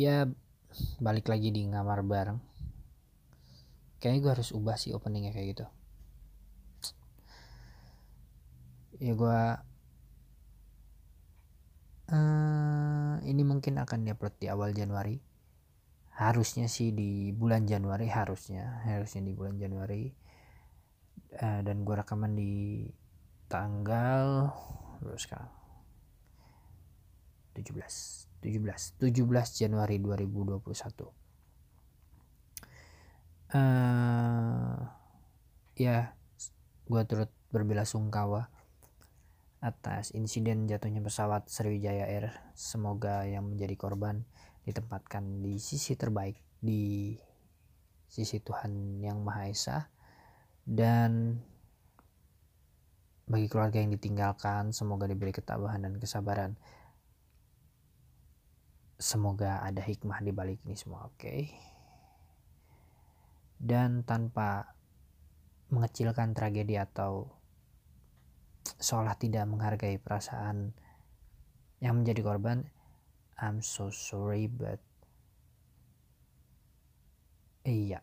ya balik lagi di ngamar bareng. Kayaknya gue harus ubah sih openingnya kayak gitu. Ya gue uh, ini mungkin akan diupload di awal Januari. Harusnya sih di bulan Januari harusnya. Harusnya di bulan Januari. Uh, dan gue rekaman di tanggal terus sekarang? 17 17 17 Januari 2021 uh, ya gue turut sungkawa atas insiden jatuhnya pesawat Sriwijaya Air. Semoga yang menjadi korban ditempatkan di sisi terbaik di sisi Tuhan yang Maha Esa. Dan bagi keluarga yang ditinggalkan semoga diberi ketabahan dan kesabaran semoga ada hikmah di balik ini semua oke? Okay? dan tanpa mengecilkan tragedi atau seolah tidak menghargai perasaan yang menjadi korban I'm so sorry but iya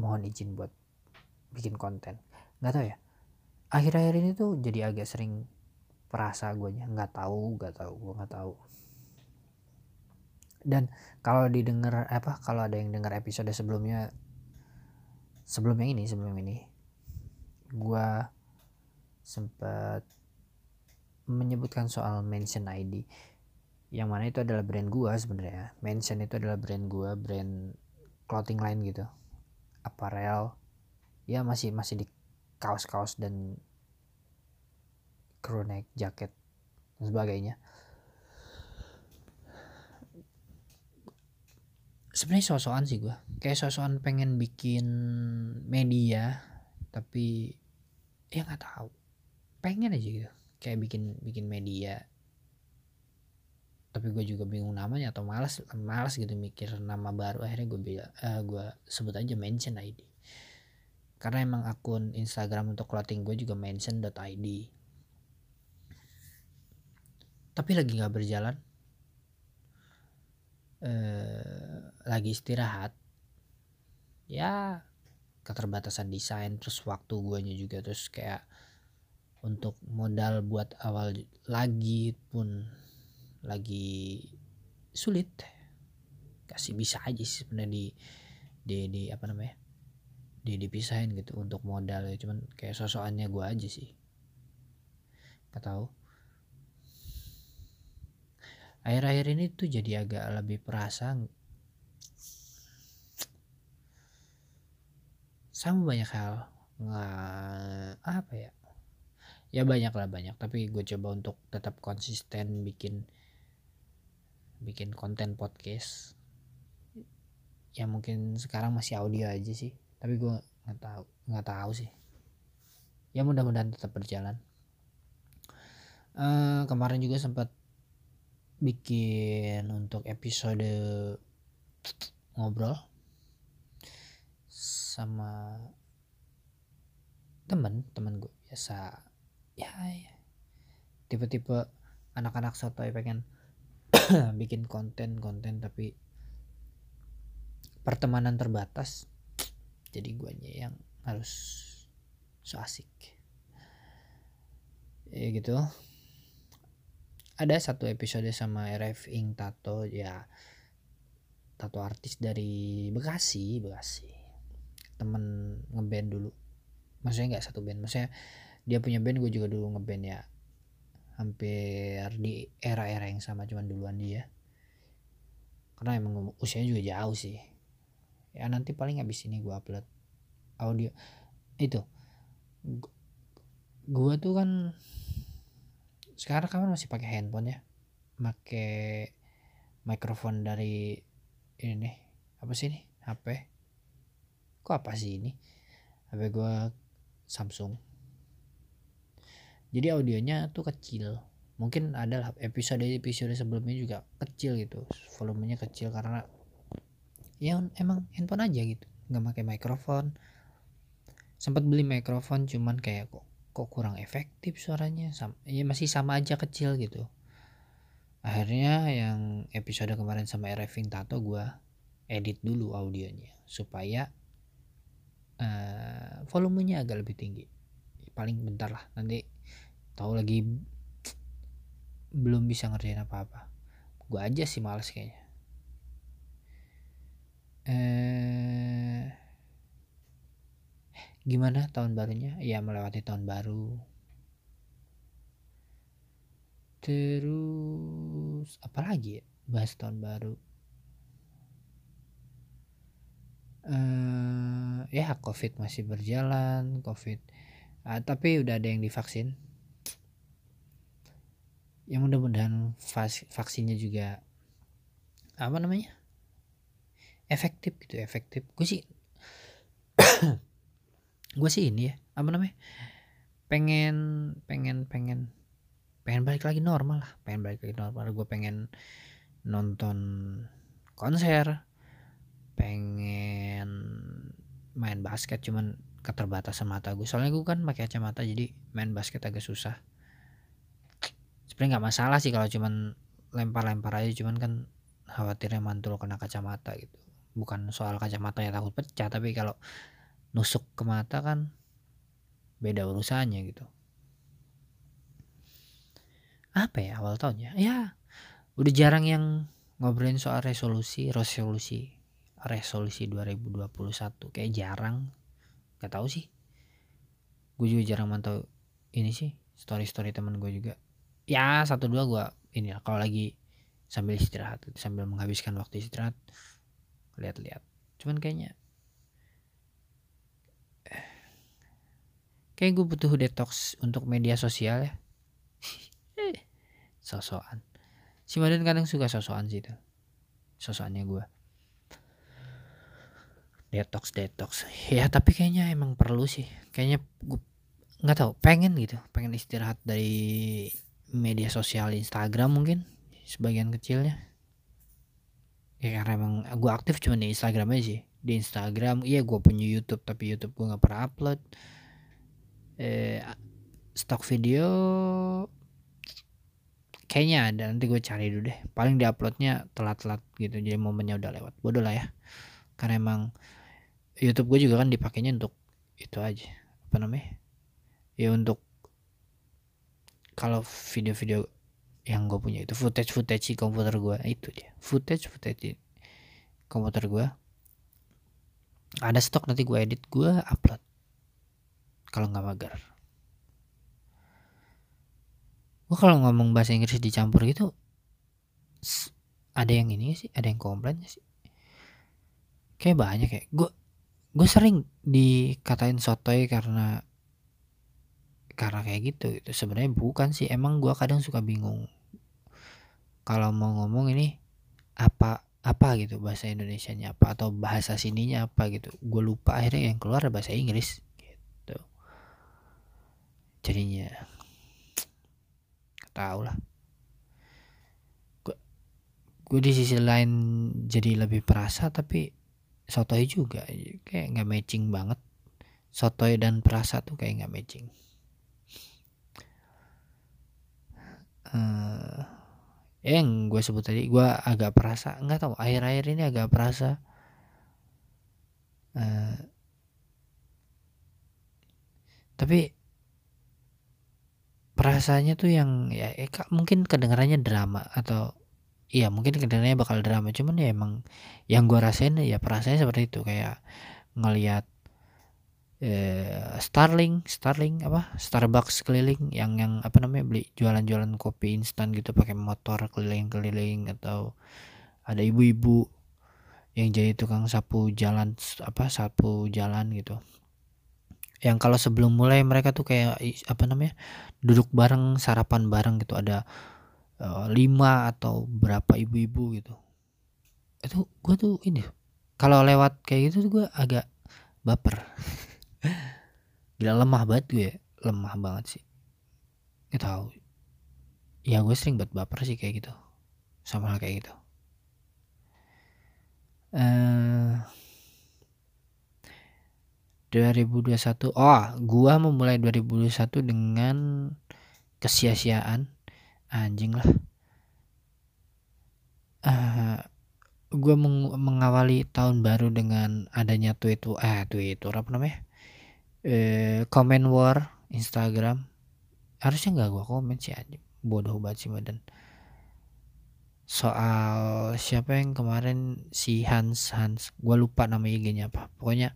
mohon izin buat bikin konten. Nggak tahu ya akhir-akhir ini tuh jadi agak sering perasa gue nggak tahu nggak tahu gue nggak tahu dan kalau didengar apa kalau ada yang dengar episode sebelumnya sebelumnya ini sebelum ini gue sempat menyebutkan soal mention ID yang mana itu adalah brand gue sebenarnya. Mention itu adalah brand gue brand clothing line gitu. Apparel. Ya masih masih di kaos-kaos dan crew neck jaket dan sebagainya sebenarnya sosokan sih gue kayak sosokan pengen bikin media tapi ya nggak tahu. Pengen aja gitu. Kayak bikin bikin media. Tapi gue juga bingung namanya atau malas malas gitu mikir nama baru. Akhirnya gue bilang uh, gue sebut aja mention ID karena emang akun Instagram untuk clothing gue juga mention.id tapi lagi nggak berjalan eh, lagi istirahat ya keterbatasan desain terus waktu guanya juga terus kayak untuk modal buat awal lagi pun lagi sulit. Kasih bisa aja sih sebenarnya di di di apa namanya di dipisahin gitu untuk modal cuman kayak sosokannya gue aja sih. Nggak tahu akhir-akhir ini tuh jadi agak lebih perasa sama banyak hal. Nggak apa ya? Ya banyak lah banyak. Tapi gue coba untuk tetap konsisten bikin bikin konten podcast. Ya mungkin sekarang masih audio aja sih. Tapi gue nggak tahu nggak tahu sih. Ya mudah-mudahan tetap berjalan. Uh, kemarin juga sempat bikin untuk episode ngobrol sama temen temen gue biasa. Ya, ya. tipe-tipe anak-anak sotoy pengen bikin konten-konten tapi pertemanan terbatas. Jadi guanya yang harus so asik. Ya gitu ada satu episode sama RF Ing Tato ya. Tato artis dari Bekasi Bekasi. Temen ngeband dulu. Maksudnya nggak satu band maksudnya dia punya band gue juga dulu ngeband ya. Hampir di era-era yang sama cuman duluan dia. Karena emang usianya juga jauh sih. Ya nanti paling habis ini gue upload audio. Itu. Gue tuh kan sekarang kan masih pakai handphone ya. Pakai mikrofon dari ini nih apa sih ini? HP kok apa sih ini? HP gue Samsung. Jadi audionya tuh kecil. Mungkin ada episode episode sebelumnya juga kecil gitu. Volumenya kecil karena ya emang handphone aja gitu. Nggak pakai mikrofon. Sempat beli mikrofon cuman kayak kok kok kurang efektif suaranya? Sama ya masih sama aja kecil gitu. Akhirnya yang episode kemarin sama Erevin Tato gue edit dulu audionya supaya uh, volumenya agak lebih tinggi. Paling bentar lah nanti tahu lagi belum bisa ngerjain apa-apa. Gue aja sih males kayaknya eh gimana tahun barunya? Ya melewati tahun baru. Terus apa lagi ya bahas tahun baru? Uh, ya covid masih berjalan covid uh, tapi udah ada yang divaksin. Yang mudah-mudahan vaksinnya juga apa namanya? Efektif gitu efektif. Gue sih gue sih ini ya apa namanya pengen pengen pengen pengen balik lagi normal lah pengen balik lagi normal. Gue pengen nonton konser pengen main basket cuman keterbatasan mata gue soalnya gue kan pakai kacamata jadi main basket agak susah. Sebenarnya nggak masalah sih kalau cuman lempar-lempar aja cuman kan khawatirnya mantul kena kacamata gitu. Bukan soal kacamata ya takut pecah tapi kalau nusuk ke mata kan beda urusannya gitu. Apa ya awal tahun ya udah jarang yang ngobrolin soal resolusi resolusi resolusi 2021 kayak jarang. Gak tahu sih. Gue juga jarang mantau ini sih story story teman gue juga. Ya satu dua gue ini kalau lagi sambil istirahat sambil menghabiskan waktu istirahat lihat-lihat. Cuman kayaknya kayak gue butuh detox untuk media sosial ya. Sosokan. Si Madan kadang suka sosokan sih itu. Sosokannya gue detox detox. Ya tapi kayaknya emang perlu sih. Kayaknya gue nggak tahu pengen gitu. Pengen istirahat dari media sosial Instagram mungkin sebagian kecilnya. Ya karena emang gue aktif cuma di Instagram aja sih. Di Instagram iya gue punya YouTube tapi YouTube gue nggak pernah upload eh stok video kayaknya ada. Nanti gue cari dulu deh. Paling diuploadnya telat-telat gitu. Jadi momennya udah lewat. Bodoh lah ya. Karena emang YouTube gue juga kan dipakainya untuk itu aja. Apa namanya? Ya untuk kalau video-video yang gue punya itu. Footage footage komputer gue itu dia. Footage footage komputer gue ada stok nanti gue edit. Gue upload kalau nggak mager. Gue kalau ngomong bahasa Inggris dicampur gitu ada yang ini sih? Ada yang komplain sih? Kayak banyak ya. Gue gue sering dikatain sotoy karena karena kayak gitu gitu. Sebenarnya bukan sih. Emang gue kadang suka bingung. Kalau mau ngomong ini apa apa gitu bahasa Indonesia nya apa atau bahasa sininya apa gitu. Gue lupa akhirnya yang keluar bahasa Inggris jadinya. Tahu lah. Gue di sisi lain jadi lebih perasa tapi sotoy juga kayak nggak matching banget. Sotoy dan perasa tuh kayak nggak matching. Uh, yang gue sebut tadi gue agak perasa. Nggak tahu akhir-akhir ini agak perasa. Uh, tapi perasaannya tuh yang ya eh, mungkin kedengarannya drama atau iya mungkin kedengarannya bakal drama. Cuman ya emang yang gue rasain ya perasaannya seperti itu. Kayak ngelihat eh, Starling Starling apa Starbucks keliling yang yang apa namanya beli jualan-jualan kopi instan gitu pakai motor keliling-keliling atau ada ibu-ibu yang jadi tukang sapu jalan apa sapu jalan gitu yang kalau sebelum mulai mereka tuh kayak apa namanya duduk bareng sarapan bareng gitu. Ada uh, lima atau berapa ibu-ibu gitu. Itu gue tuh ini kalau lewat kayak gitu tuh gue agak baper. Gila lemah banget gue lemah banget sih. Gak tahu. Ya gue sering buat baper sih kayak gitu. Sama kayak gitu. Uh, 2021 oh gua memulai 2021 dengan kesia-siaan. Anjing lah. Uh, gue meng mengawali tahun baru dengan adanya tweet eh Twitter apa namanya? Eh comment war Instagram. Harusnya nggak gue komen sih aja bodoh banget sih badan. Soal siapa yang kemarin? Si Hans Hans. Gue lupa nama IG-nya apa. Pokoknya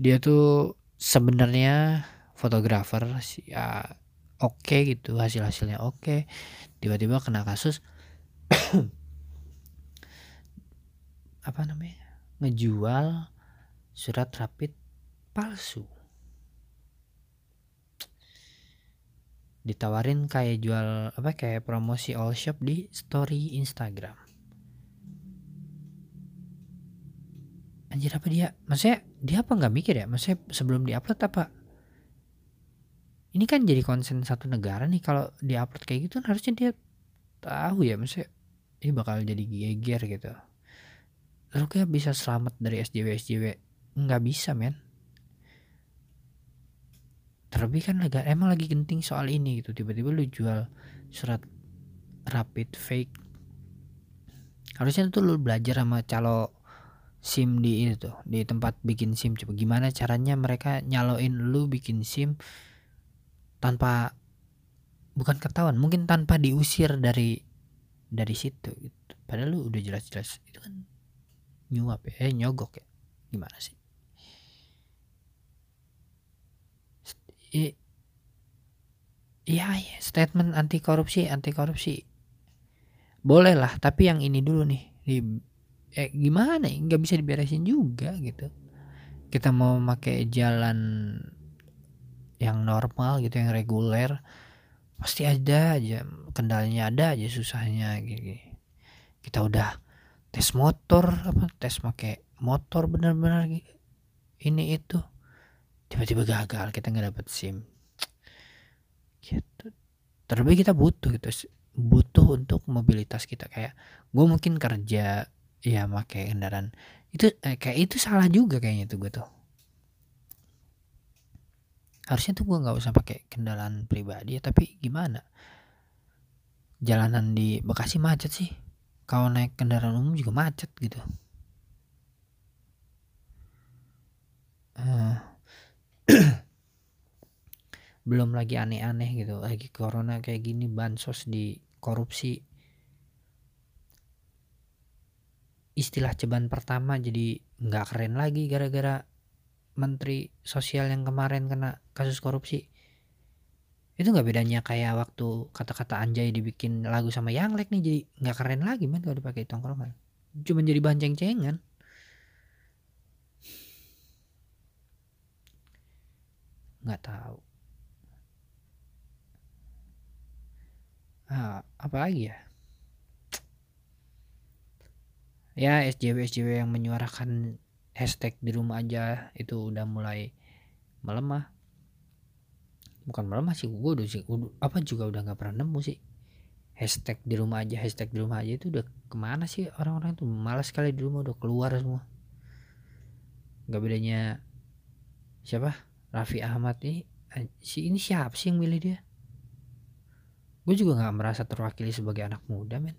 dia tuh sebenarnya fotografer sih ya oke okay gitu hasil hasilnya oke okay. tiba-tiba kena kasus apa namanya ngejual surat rapid palsu ditawarin kayak jual apa kayak promosi all shop di story Instagram anjir apa dia? Maksudnya dia apa nggak mikir ya? Maksudnya sebelum diupload apa? Ini kan jadi konsen satu negara nih kalau diupload kayak gitu kan harusnya dia tahu ya maksudnya ini bakal jadi geger gitu. Lu kayak bisa selamat dari SJW SJW nggak bisa men. Terlebih kan agak emang lagi genting soal ini gitu. Tiba-tiba lu jual surat rapid fake. Harusnya tuh lu belajar sama calo sim di itu di tempat bikin sim coba gimana caranya mereka nyaloin lu bikin sim tanpa bukan ketahuan mungkin tanpa diusir dari dari situ gitu. padahal lu udah jelas-jelas itu kan nyuap ya eh, nyogok ya gimana sih Iya, ya, statement anti korupsi, anti korupsi. Boleh lah, tapi yang ini dulu nih. Di, eh, gimana ya? Nggak bisa diberesin juga gitu. Kita mau pakai jalan yang normal gitu, yang reguler, pasti ada aja. Kendalanya ada aja susahnya gitu. Kita udah tes motor apa tes pakai motor benar-benar ini itu. Tiba-tiba gagal kita nggak dapet sim. Gitu. Terlebih kita butuh gitu. Butuh untuk mobilitas kita. Kayak gue mungkin kerja ya pakai kendaraan. Itu eh, kayak itu salah juga kayaknya tuh gue tuh. Harusnya tuh gue nggak usah pakai kendaraan pribadi ya tapi gimana? Jalanan di Bekasi macet sih. Kalau naik kendaraan umum juga macet gitu. Uh, belum lagi aneh-aneh gitu. Lagi corona kayak gini bansos di korupsi istilah ceban pertama jadi nggak keren lagi gara-gara menteri sosial yang kemarin kena kasus korupsi. Itu nggak bedanya kayak waktu kata-kata anjay dibikin lagu sama yang nih jadi nggak keren lagi man kalau dipakai tongkrongan. Cuma jadi bahan ceng-cengan. Nggak tahu. Ah, apa lagi ya ya SJW SJW yang menyuarakan hashtag di rumah aja itu udah mulai melemah. Bukan melemah sih gue udah sih apa juga udah nggak pernah nemu sih. Hashtag di rumah aja hashtag di rumah aja itu udah ke mana sih orang-orang tuh? Malas sekali di rumah udah keluar semua. Nggak bedanya siapa? Raffi Ahmad nih si ini siapa sih yang milih dia? Gue juga nggak merasa terwakili sebagai anak muda men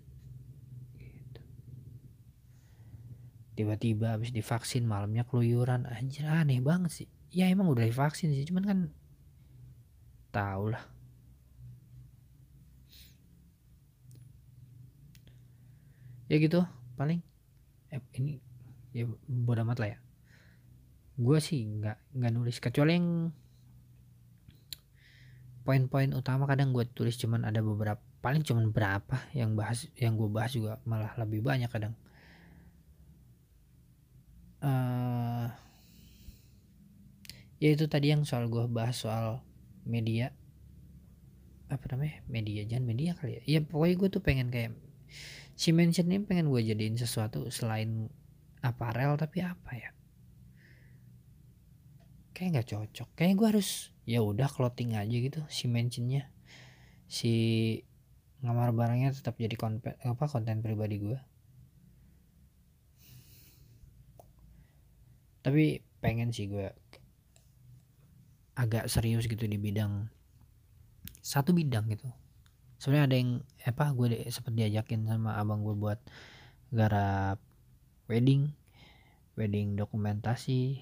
tiba-tiba habis divaksin malamnya keluyuran. Anjir aneh banget sih. Ya emang udah divaksin sih cuman kan tau lah. Ya gitu paling. Eh, ini ya bodoh amat lah ya. Gue sih nggak nggak nulis kecuali yang poin-poin utama kadang gue tulis cuman ada beberapa paling cuman berapa yang bahas yang gue bahas juga malah lebih banyak kadang uh, ya itu tadi yang soal gue bahas soal media. Apa namanya? Media jangan media kali ya. Ya pokoknya gue tuh pengen kayak si mention ini pengen gue jadiin sesuatu selain aparel tapi apa ya? Kayak nggak cocok. Kayak gue harus ya udah clothing aja gitu si mentionnya. Si ngamar barangnya tetap jadi konten apa konten pribadi gue tapi pengen sih gue agak serius gitu di bidang satu bidang gitu. Sebenarnya ada yang apa gue de, sempat diajakin sama abang gue buat garap wedding wedding dokumentasi.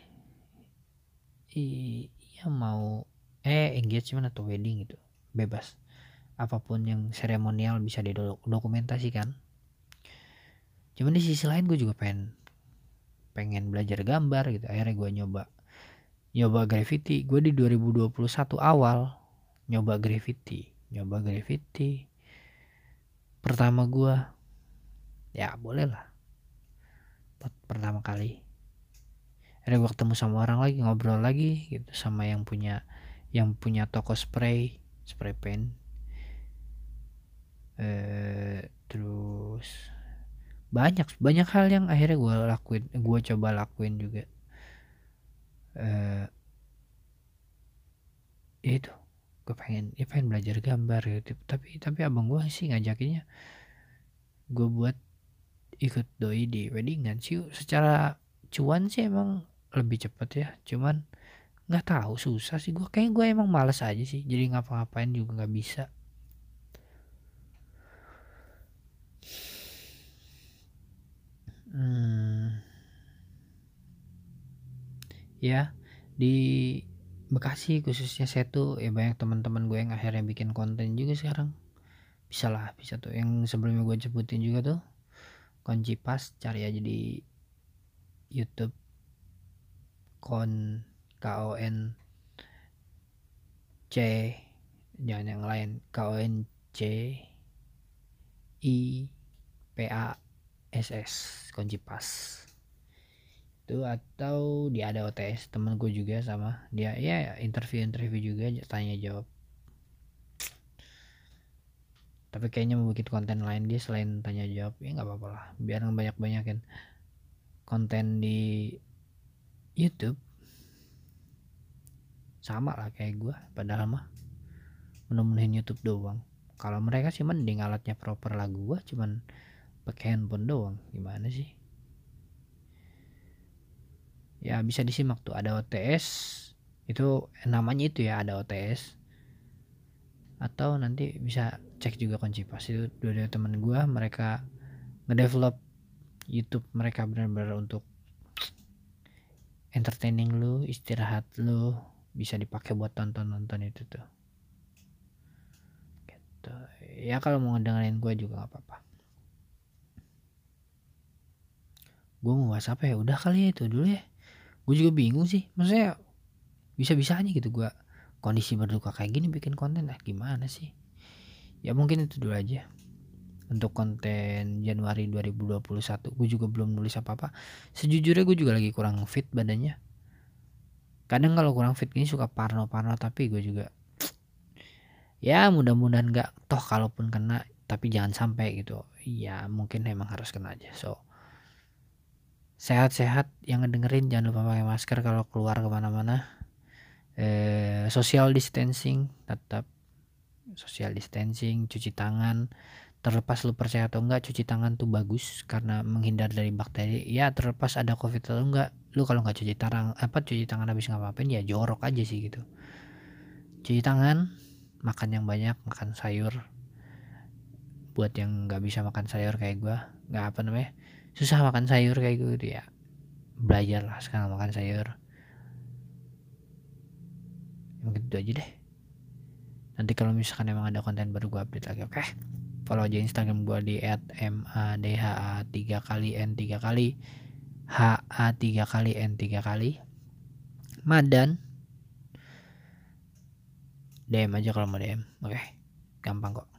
Iya mau eh engagement atau wedding gitu bebas. Apa pun yang seremonial bisa didokumentasikan cuman di sisi lain gue juga pengen pengen belajar gambar gitu. Akhirnya gue nyoba nyoba graffiti. Gue di 2021 awal nyoba graffiti nyoba graffiti. Pertama gue ya boleh lah. Pertama kali. Akhirnya gue ketemu sama orang lagi ngobrol lagi gitu sama yang punya yang punya toko spray spray pen eh terus banyak banyak hal yang akhirnya gue lakuin gue coba lakuin juga. Eh itu gue pengen ya pengen belajar gambar gitu. Tapi tapi abang gue sih ngajakinnya gue buat ikut doi di weddingan sih. Secara cuan sih emang lebih cepet ya. Cuman nggak tahu susah sih gue kayak gue emang males aja sih jadi ngapa-ngapain juga nggak bisa hmm, ya di Bekasi khususnya saya tuh ya banyak teman-teman gue yang akhirnya bikin konten juga sekarang. Bisa lah bisa tuh. Yang sebelumnya gue sebutin juga tuh kunci pas cari aja di YouTube. Kon K O N C jangan yang lain. K O N C I P A S S kunci pas. Itu atau dia ada OTS temen gue juga sama. Dia ya interview interview juga tanya jawab. Tapi kayaknya mau bikin konten lain dia selain tanya jawab ya nggak apa-apa lah. Biar banyak banyakin konten di YouTube. Sama lah kayak gue padahal mah menemuin YouTube doang. Kalau mereka sih mending alatnya proper lagu gue cuman pakai handphone doang. Gimana sih? Ya bisa disimak tuh. Ada OTS itu namanya itu ya ada OTS atau nanti bisa cek juga kunci pas. Itu dua teman gue mereka ngedevelop YouTube mereka benar-benar untuk entertaining lu istirahat lu. Bisa dipakai buat tonton-nonton itu tuh. Gitu. Ya kalau mau ngedengerin gue juga gak apa-apa gue mau bahas apa ya? Udah kali ya itu dulu ya. Gue juga bingung sih. Maksudnya bisa-bisa aja gitu gue kondisi berduka kayak gini bikin konten. Lah gimana sih? Ya mungkin itu dulu aja. Untuk konten Januari 2021 gue juga belum nulis apa-apa. Sejujurnya gue juga lagi kurang fit badannya. Kadang kalau kurang fit gini suka parno-parno tapi gue juga ya mudah-mudahan nggak toh kalaupun kena tapi jangan sampai gitu. Ya mungkin emang harus kena aja. So sehat-sehat yang ngedengerin jangan lupa pakai masker kalau keluar ke mana-mana. Eh, social distancing tetap social distancing cuci tangan. Terlepas lu percaya atau enggak cuci tangan tuh bagus karena menghindar dari bakteri. Ya terlepas ada covid atau enggak lu kalau nggak cuci tangan apa cuci tangan habis ngapain ya jorok aja sih gitu. Cuci tangan makan yang banyak makan sayur. Buat yang nggak bisa makan sayur kayak gua nggak apa namanya susah makan sayur kayak gitu ya belajar lah sekarang makan sayur. Mungkin itu aja deh. Nanti kalau misalkan emang ada konten baru gue update lagi oke? Okay? follow aja instagram gue di at madha 3 kali n 3 kali. ha 3 kali n 3 kali. Madan. DM aja kalau mau DM oke? Okay? gampang kok